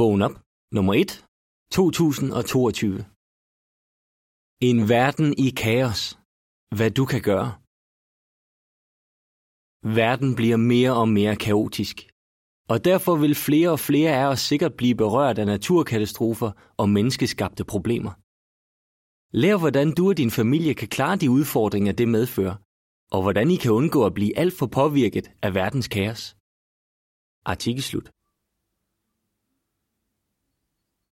Vågn op. Nummer 1. 2022. En verden i kaos. Hvad du kan gøre. Verden bliver mere og mere kaotisk. Og derfor vil flere og flere af os sikkert blive berørt af naturkatastrofer og menneskeskabte problemer. Lær hvordan du og din familie kan klare de udfordringer, det medfører, og hvordan I kan undgå at blive alt for påvirket af verdens kaos. Artikel slut.